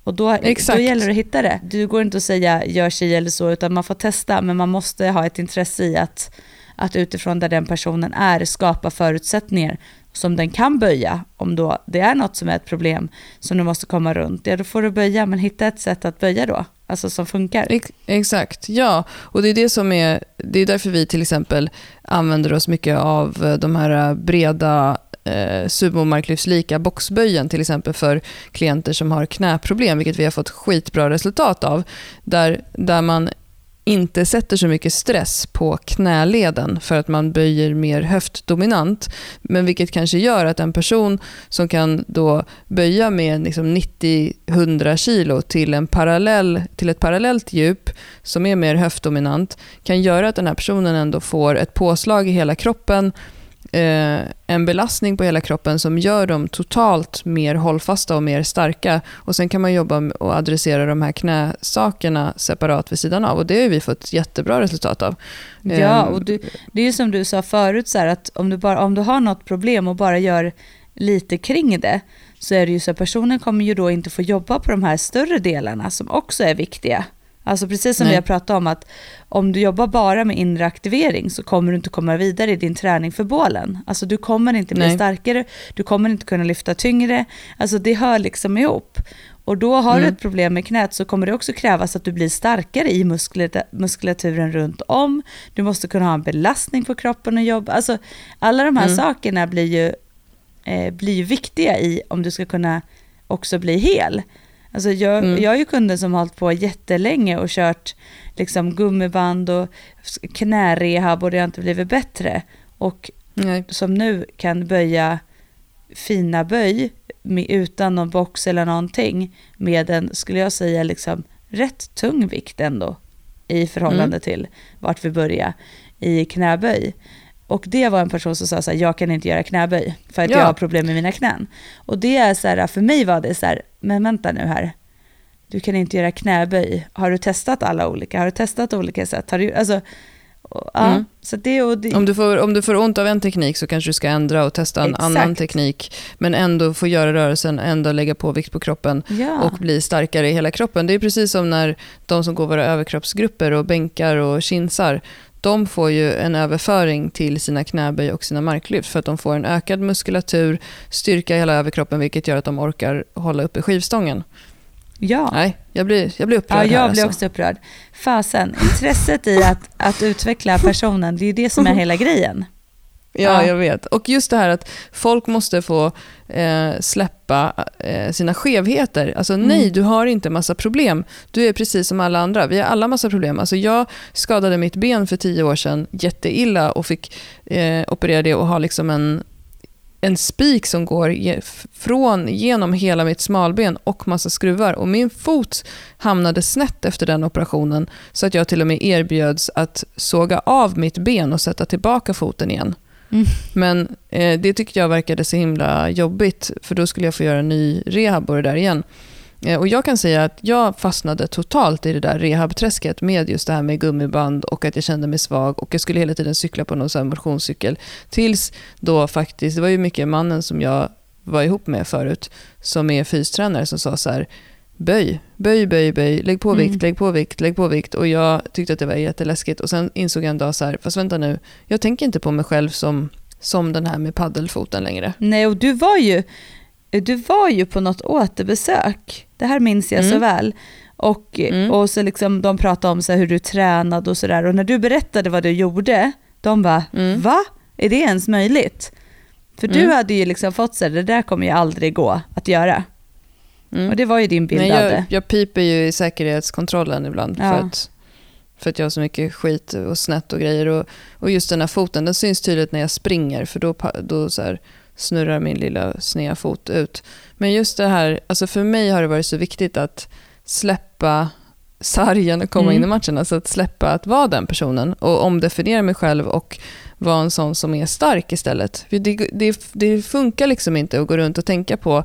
Och då, Exakt. då gäller det att hitta det. Du går inte att säga gör si eller så, utan man får testa, men man måste ha ett intresse i att, att utifrån där den personen är skapa förutsättningar som den kan böja. Om då det är något som är ett problem som du måste komma runt, ja då får du böja, men hitta ett sätt att böja då, alltså som funkar. Ex- Exakt, ja. Och det är det som är, det är därför vi till exempel använder oss mycket av eh, de här eh, breda eh, sumomarklyftslika boxböjen till exempel för klienter som har knäproblem, vilket vi har fått skitbra resultat av. Där, där man inte sätter så mycket stress på knäleden för att man böjer mer höftdominant. Men vilket kanske gör att en person som kan då böja med liksom 90-100 kilo till, en parallell, till ett parallellt djup som är mer höftdominant kan göra att den här personen ändå får ett påslag i hela kroppen en belastning på hela kroppen som gör dem totalt mer hållfasta och mer starka. Och Sen kan man jobba och adressera de här knäsakerna separat vid sidan av. Och Det har vi fått jättebra resultat av. Ja, Ehm, och du, det är ju som du sa förut, så här, att om du, bara, om du har något problem och bara gör lite kring det, så är det ju så att personen kommer ju då inte få jobba på de här större delarna som också är viktiga. Alltså precis som Nej. vi har pratat om att om du jobbar bara med inre aktivering så kommer du inte komma vidare i din träning för bålen. Alltså du kommer inte bli Nej. starkare, du kommer inte kunna lyfta tyngre. Alltså det hör liksom ihop. Och då har du Mm. ett problem med knät så kommer det också krävas att du blir starkare i muskulaturen runt om. Du måste kunna ha en belastning på kroppen och jobba. Alltså alla de här Mm. sakerna blir ju, eh, blir viktiga i om du ska kunna också bli hel. Alltså jag, Mm. jag är ju kunden som har hållit på jättelänge och kört liksom gummiband och knärehab och det har inte blivit bättre. Och Nej. som nu kan böja fina böj med, utan någon box eller någonting med en, skulle jag säga, liksom rätt tung vikt ändå i förhållande till vart vi börjar i knäböj. Och det var en person som sa så här, jag kan inte göra knäböj för att Ja. jag har problem med mina knän. Och det är så här, för mig var det så här, men vänta nu här, du kan inte göra knäböj. Har du testat alla olika? Har du testat olika sätt? Har du, alltså, och, ja, Mm. så det, och det, Om du, får, om du får ont av en teknik så kanske du ska ändra och testa en Exakt. annan teknik. Men ändå få göra rörelsen, ändå lägga på vikt på kroppen ja. och bli starkare i hela kroppen. Det är precis som när de som går våra överkroppsgrupper och bänkar och kinsar, de får ju en överföring till sina knäböj och sina marklyft för att de får en ökad muskulatur, styrka i hela överkroppen vilket gör att de orkar hålla uppe skivstången. ja. Nej, jag blir, jag blir upprörd Ja, jag här blir alltså. också upprörd. Fasen, intresset i att, att utveckla personen, det är ju det som är hela grejen. Ja, Ja. jag vet. Och just det här att folk måste få eh, släppa eh, sina skevheter. Alltså Mm. nej, du har inte massa problem. Du är precis som alla andra. Vi har alla massa problem. Alltså jag skadade mitt ben för tio år sedan jätteilla och fick eh, operera det och ha liksom en, en spik som går från genom hela mitt smalben och massa skruvar. Och min fot hamnade snett efter den operationen så att jag till och med erbjöds att såga av mitt ben och sätta tillbaka foten igen. Mm. Men eh, det tyckte jag verkade så himla jobbigt för då skulle jag få göra en ny rehab och det där igen. Eh, och jag kan säga att jag fastnade totalt i det där rehabträsket med just det här med gummiband och att jag kände mig svag och jag skulle hela tiden cykla på någon motionscykel. Tills då faktiskt, det var ju mycket mannen som jag var ihop med förut som är fystränare som sa så här böj, böj, böj, böj, lägg på Mm. vikt, lägg på vikt, lägg på vikt. Och jag tyckte att det var jätteläskigt. Och sen insåg jag en dag så här, fast vänta nu, jag tänker inte på mig själv som, som den här med paddelfoten längre. Nej, och du var ju, du var ju på något återbesök. Det här minns jag så Mm. väl. Och, Mm. och så liksom, de pratade om så hur du tränade och sådär. Och när du berättade vad du gjorde, de bara, Mm. va? Är det ens möjligt? För du Mm. hade ju liksom fått så här, det där kommer ju aldrig gå att göra. Mm. Och det var ju din bild av jag, jag piper ju i säkerhetskontrollen ibland Ja. för, att, för att jag har så mycket skit och snett och grejer. Och, och just den här foten, den syns tydligt när jag springer för då, då så här snurrar min lilla sneda fot ut. Men just det här, alltså för mig har det varit så viktigt att släppa sargen och komma Mm. in i matchen. Alltså att släppa att vara den personen och omdefiniera mig själv och vara en sån som är stark istället. För det, det, det funkar liksom inte att gå runt och tänka på,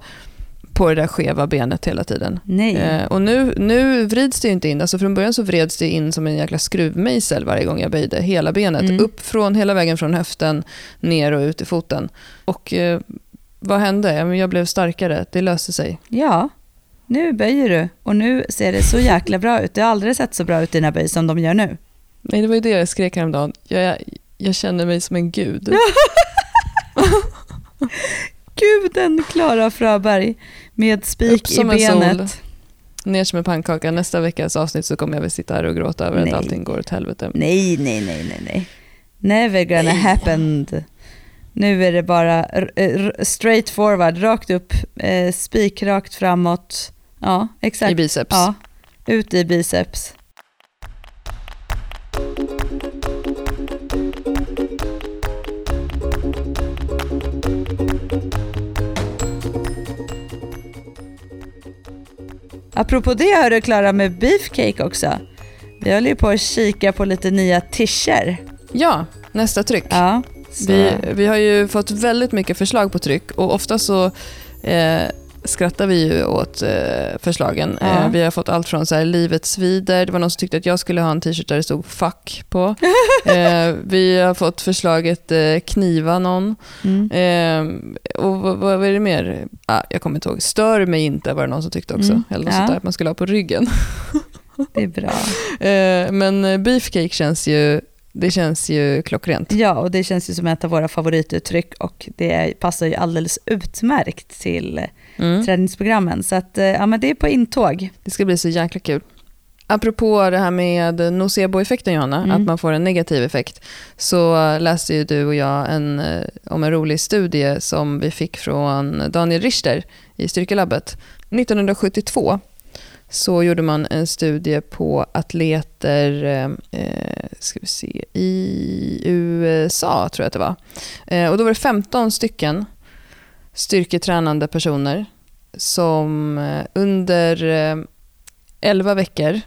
på det där skeva benet hela tiden. Nej. Eh, och nu, nu vrids det inte in. Alltså från början så vreds det in som en jäkla skruvmejsel varje gång jag böjde hela benet. Mm. Upp från hela vägen från höften ner och ut i foten. Och eh, vad hände? Jag blev starkare. Det löste sig. Ja, nu böjer du och nu ser det så jäkla bra ut. Det har aldrig sett så bra ut dina böj som de gör nu. Nej, det var ju det jag skrek häromdagen. Jag, jag känner mig som en gud. Guden Klara Fröberg med spik i som en sol. benet. Ner som en pannkaka. Nästa veckas avsnitt så kommer jag väl sitta här och gråta över Nej. att allting går åt helvete. Nej, nej, nej, nej, nej. Never gonna Nej. happen. Nu är det bara straight forward, rakt upp, eh, spik rakt framåt. Ja, I exakt. biceps. Ja, ut i biceps. Apropå det hörru Klara med beefcake också. Vi håller ju på att kika på lite nya tischer. Ja, nästa tryck. Ja, Vi, vi har ju fått väldigt mycket förslag på tryck och ofta så eh, skrattar vi ju åt eh, förslagen. Ja. Eh, vi har fått allt från så här, livets vider, det var någon som tyckte att jag skulle ha en t-shirt där det stod fuck på. eh, vi har fått förslaget kniva någon. Mm. Och vad, vad är det mer? Ah, jag kommer inte ihåg. Stör mig inte var det någon som tyckte också. Mm, Eller något ja. sånt där att man skulle ha på ryggen. Det är bra. Men beefcake känns ju, det känns ju klockrent. Ja, och det känns ju som ett av våra favorituttryck och det passar ju alldeles utmärkt till Mm. träningsprogrammen. Så att, eh, ja, men det är på intåg. Det ska bli så jäkla kul. Apropå det här med nocebo-effekten Johanna, Mm. att man får en negativ effekt, så läste ju du och jag en, eh, om en rolig studie som vi fick från Daniel Richter i Styrkelabbet. 1972 så gjorde man en studie på atleter eh, eh ska vi se, i USA, tror jag att det var. Eh, och då var det 15 stycken styrketränande personer som eh, under eh, 11 veckor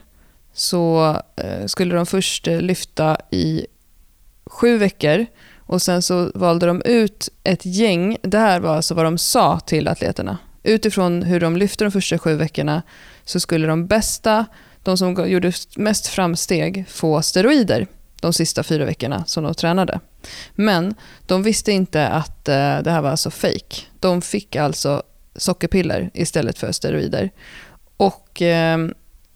så eh, skulle de först eh, lyfta i sju veckor och sen så valde de ut ett gäng. Det här var alltså vad de sa till atleterna. Utifrån hur de lyfte de första sju veckorna så skulle de bästa, de som gjorde mest framsteg, få steroider de sista fyra veckorna som de tränade. Men de visste inte att eh, det här var alltså fake. De fick alltså sockerpiller istället för steroider. Och eh,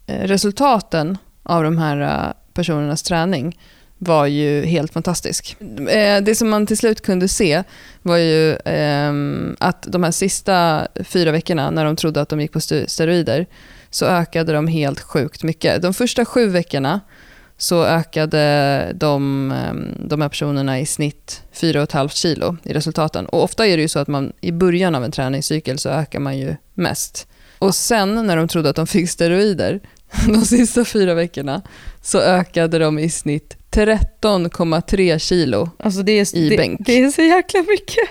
resultaten av de här eh, personernas träning var ju helt fantastisk. Eh, det som man till slut kunde se var ju ehm, att de här sista fyra veckorna när de trodde att de gick på steroider så ökade de helt sjukt mycket. De första sju veckorna så ökade de, ehm, de här personerna i snitt 4,5 kilo i resultaten. Och ofta är det ju så att man i början av en träningscykel så ökar man ju mest. Och sen när de trodde att de fick steroider, de sista fyra veckorna, så ökade de i snitt 13,3 kilo. Alltså det är, I det, bänk. det är så jäkla mycket.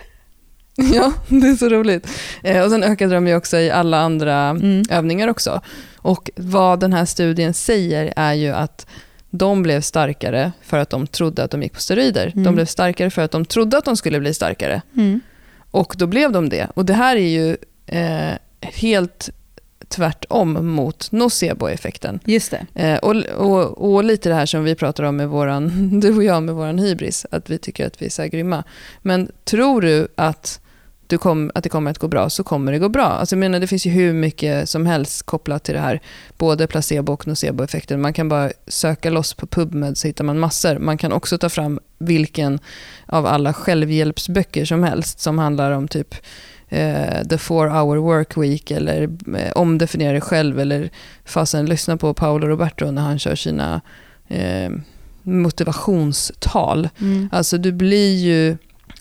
Ja, det är så roligt. Eh, och sen ökade de ju också i alla andra Mm. övningar också. Och vad den här studien säger är ju att de blev starkare för att de trodde att de gick på steroider. Mm. De blev starkare för att de trodde att de skulle bli starkare. Mm. Och då blev de det. Och det här är ju eh, helt tvärtom mot nocebo-effekten. Just det. Eh, och, och, och lite det här som vi pratar om med våran, du och jag med våran hybris, att vi tycker att vi är så här grymma. Men tror du att, du kom, att det kommer att gå bra så kommer det gå bra. Alltså jag menar, det finns ju hur mycket som helst kopplat till det här, både placebo och nocebo-effekten. Man kan bara söka loss på PubMed så hittar man massor. Man kan också ta fram vilken av alla självhjälpsböcker som helst som handlar om typ eh, The four hour work week eller eh, omdefiniera dig själv eller fasen lyssna på Paolo Roberto när han kör sina eh, motivationstal. Mm. Alltså du blir ju,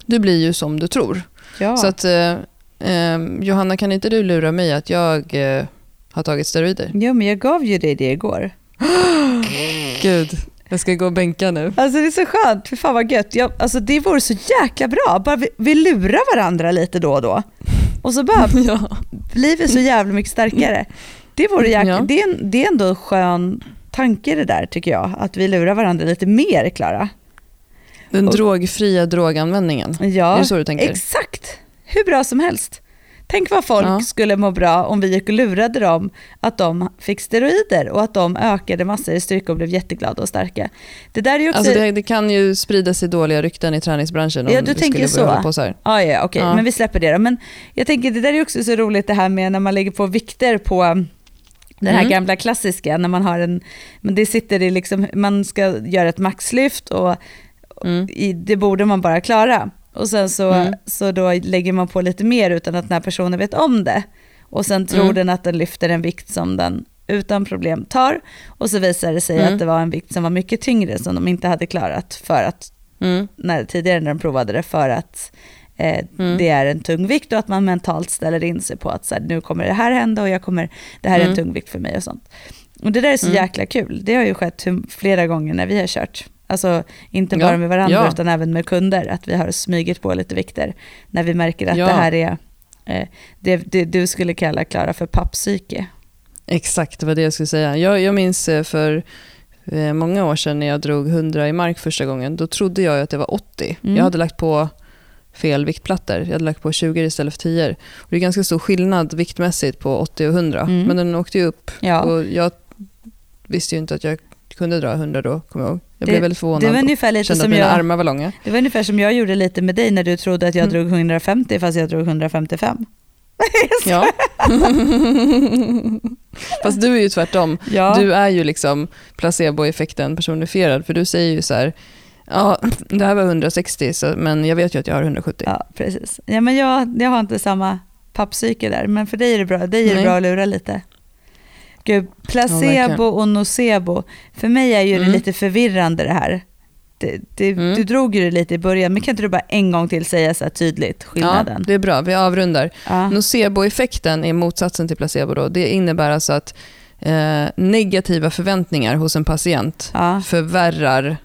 du blir ju som du tror. Ja. Så att eh, eh, Johanna kan inte du lura mig att jag eh, har tagit steroider? Jo, men jag gav ju dig det igår. Gud, jag ska gå och bänka nu. Alltså det är så skönt, för fan vad gött. Jag, alltså det vore så jäkla bra, bara vi, vi lurar varandra lite då och då. Och så bara Ja. blir vi så jävla mycket starkare. Det, vore jäkla, Ja. det, är en, det är ändå en skön tanke det där tycker jag, att vi lurar varandra lite mer Klara. Den Och- drogfria droganvändningen. Ja, Är det så du tänker? exakt. Hur bra som helst. Tänk vad folk Ja. skulle må bra om vi gick och lurade dem att de fick steroider och att de ökade massor i styrka och blev jätteglada och starka. Det där är ju också... Alltså det, det kan ju sprida sig dåliga rykten i träningsbranschen om Ja, du vi tänker skulle börja så. på så här. Ja, ja, okej, Ja. men vi släpper det då. Men jag tänker, det där är också så roligt det här med när man lägger på vikter på den här Mm. gamla klassiska, när man har en, men det sitter i liksom, man ska göra ett maxlyft och Mm. det borde man bara klara. Och sen så, Mm. så då lägger man på lite mer utan att den här personen vet om det. Och sen tror Mm. den att den lyfter en vikt som den utan problem tar. Och så visar det sig Mm. att det var en vikt som var mycket tyngre som de inte hade klarat för att Mm. när, tidigare när de provade det för att eh, Mm. det är en tung vikt och att man mentalt ställer in sig på att så här, nu kommer det här hända och jag kommer, det här är en Mm. tung vikt för mig och sånt. Och det där är så jäkla kul. Det har ju skett flera gånger när vi har kört. Alltså inte Ja. bara med varandra Ja. utan även med kunder, att vi har smugit på lite vikter när vi märker att Ja. det här är eh, det, det du skulle kalla Klara för papppsyke. Exakt, det var det jag skulle säga. Jag, jag minns eh, för eh, många år sedan när jag drog 100 i mark första gången. Då trodde jag att det var 80. Mm. Jag hade lagt på fel viktplattor. Jag hade lagt på 20 istället för 10. Och det är ganska stor skillnad viktmässigt på 80 och 100. Mm. Men den åkte ju upp. Och jag visste ju inte att jag kunde dra 100 då, kommer jag ihåg. Jag Det- blev väldigt förvånad. Det var ungefär lite kände att som mina jag... armar var långa. Det var ungefär som jag gjorde lite med dig när du trodde att jag Mm. drog 150 fast jag drog 155. Ja. Fast du är ju tvärtom. Ja. Du är ju liksom placeboeffekten personifierad. För du säger ju så här, ja, det här var 160, så, men jag vet ju att jag har 170. Ja, precis. Ja, men jag, jag har inte samma pappsyke där, men för dig är det bra, dig är det Nej. bra att lura lite. Gud, Ja, placebo och nocebo, för mig är ju Mm. det lite förvirrande det här. Det, det, Mm. Du drog ju det lite i början, men kan inte du bara en gång till säga så tydligt Ja, skillnaden? det är bra, vi avrundar. Ja. Nocebo-effekten är motsatsen till placebo. Då. Det innebär alltså att eh, negativa förväntningar hos en patient Ja. förvärrar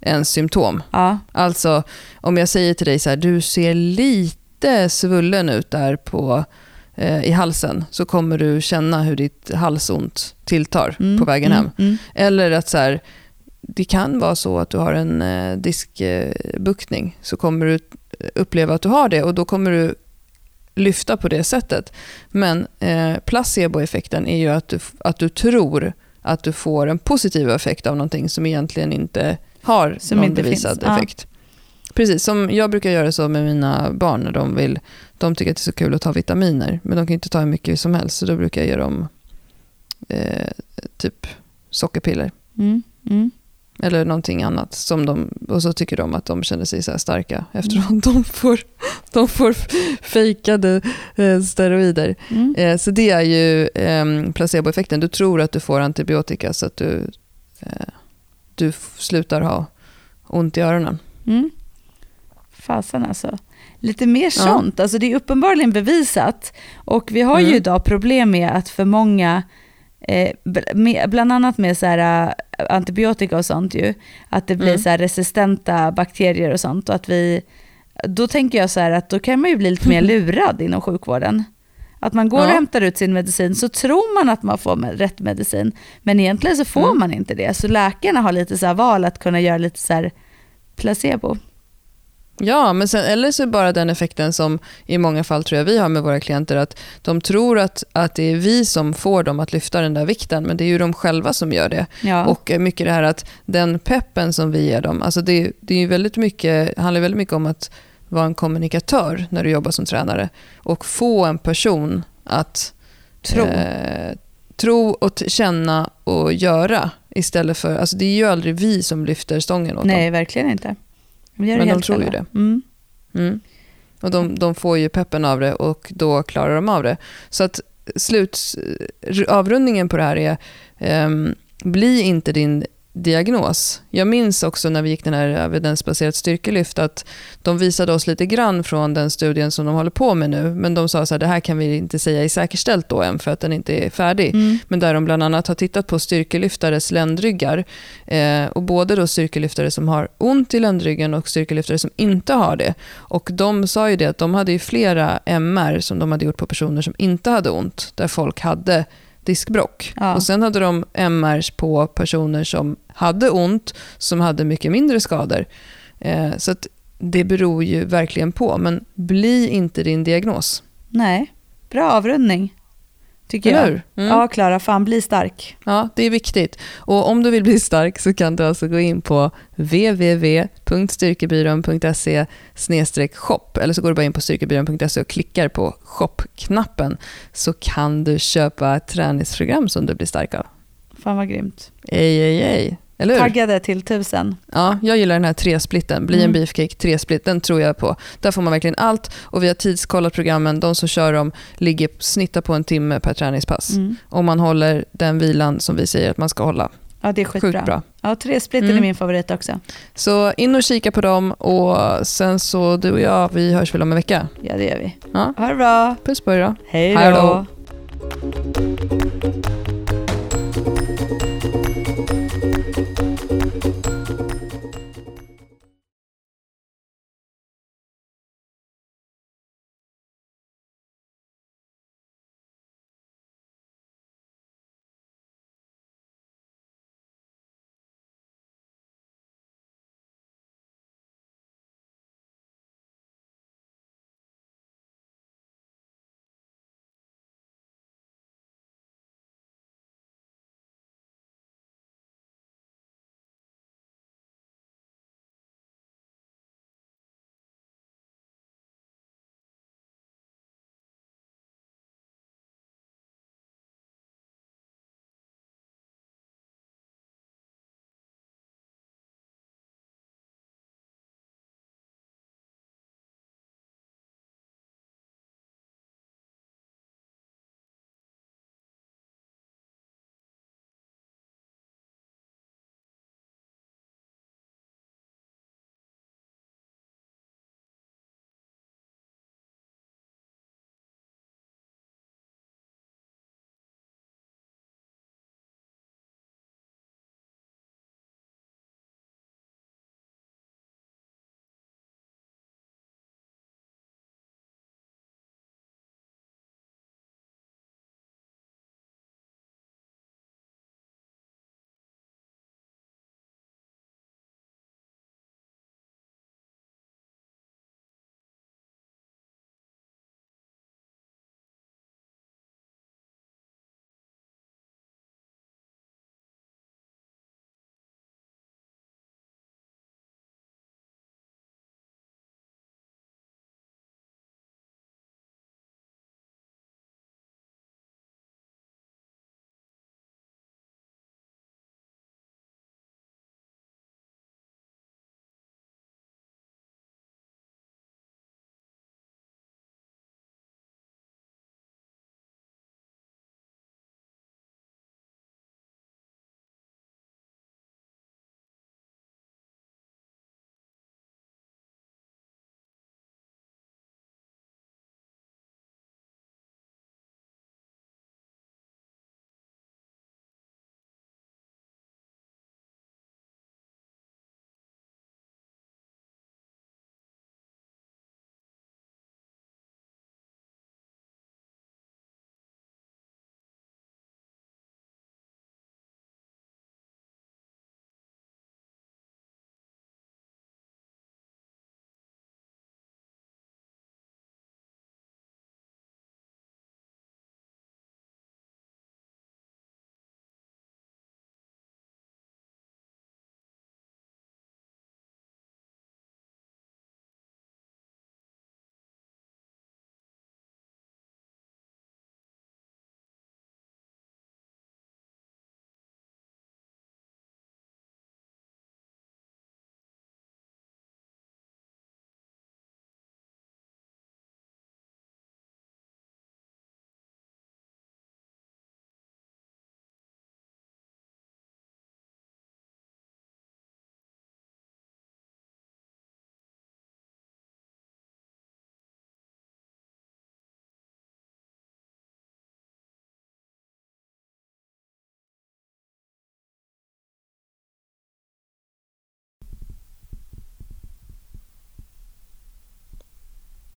en symptom. Ja. Alltså om jag säger till dig så här, du ser lite svullen ut där på, eh, i halsen, så kommer du känna hur ditt halsont tilltar Mm, på vägen mm, hem. Mm. Eller att så här, det kan vara så att du har en eh, diskbuktning, så kommer du uppleva att du har det och då kommer du lyfta på det sättet. Men eh, placeboeffekten är ju att du, att du tror att du får en positiv effekt av någonting som egentligen inte har Som någon inte bevisad finns, ja. effekt. Precis, som jag brukar göra så med mina barn när de vill, de tycker att det är så kul att ta vitaminer, men de kan inte ta hur mycket som helst, så då brukar jag ge dem eh, typ sockerpiller. Mm. Mm. Eller någonting annat. Som de, och så tycker de att de känner sig så här starka eftersom de får, de får fejkade eh, steroider. Mm. Eh, så det är ju eh, placeboeffekten. Du tror att du får antibiotika så att du, eh, du slutar ha ont i öronen. Mm. Fasen alltså. Lite mer Ja. sånt. Alltså det är uppenbarligen bevisat. Och vi har ju Mm. idag problem med att för många, eh, med, bland annat med så här, eh, antibiotika och sånt ju, att det blir Mm. så här resistenta bakterier och sånt. Och att vi, då tänker jag så här att då kan man ju bli lite mer lurad inom sjukvården. Att man går och Ja. hämtar ut sin medicin så tror man att man får rätt medicin. Men egentligen så får Mm. man inte det. Så läkarna har lite så här val att kunna göra lite så här placebo. Ja, men sen, eller så bara den effekten som i många fall tror jag vi har med våra klienter, att de tror att, att det är vi som får dem att lyfta den där vikten, men det är ju de själva som gör det. Ja. Och eh, mycket det här att den peppen som vi ger dem, alltså det, det är väldigt mycket, handlar väldigt mycket om att vara en kommunikatör när du jobbar som tränare och få en person att Tro. eh, tro och känna och göra istället för, alltså det är ju aldrig vi som lyfter stången åt dem. Nej, verkligen inte. Det Men de tror ju det. Mm. Mm. Och de, de får ju peppen av det och då klarar de av det. Så att slut, avrundningen på det här är, ehm, bli inte din diagnos. Jag minns också när vi gick den här evidensbaserat styrkelyft att de visade oss lite grann från den studien som de håller på med nu. Men de sa så här, det här kan vi inte säga är säkerställt då än för att den inte är färdig. Mm. Men där de bland annat har tittat på styrkelyftares ländryggar. Eh, och både då styrkelyftare som har ont i ländryggen och styrkelyftare som inte har det. Och de sa ju det att de hade ju flera MR som de hade gjort på personer som inte hade ont, där folk hade diskbrock. Ja. Och sen hade de MRs på personer som hade ont, som hade mycket mindre skador. Eh, så det beror ju verkligen på, men bli inte din diagnos. Nej, bra avrundning. Tycker Eller jag. Mm. Ja, Klara, fan bli stark. Ja, det är viktigt. Och om du vill bli stark så kan du alltså gå in på www.styrkebyrån.se shop eller så går du bara in på styrkebyrån.se och klickar på shop-knappen så kan du köpa ett träningsprogram som du blir stark av. Fan vad grymt. Ej, ej, ej. Taggade till tusen. Ja, jag gillar den här tresplitten. Bli en Mm. beefcake tresplit, den tror jag på. Där får man verkligen allt och vi har tidskollat programmen. De som kör dem ligger snittar på en timme per träningspass. Mm. Om man håller den vilan som vi säger att man ska hålla. Ja, det är skitbra. Sjukt bra. Ja, tresplitten Mm. är min favorit också. Så in och kika på dem och sen så du och jag, vi hörs väl om en vecka. Ja, det gör vi. Ja. Ha det bra. Puss på er då. Hej då.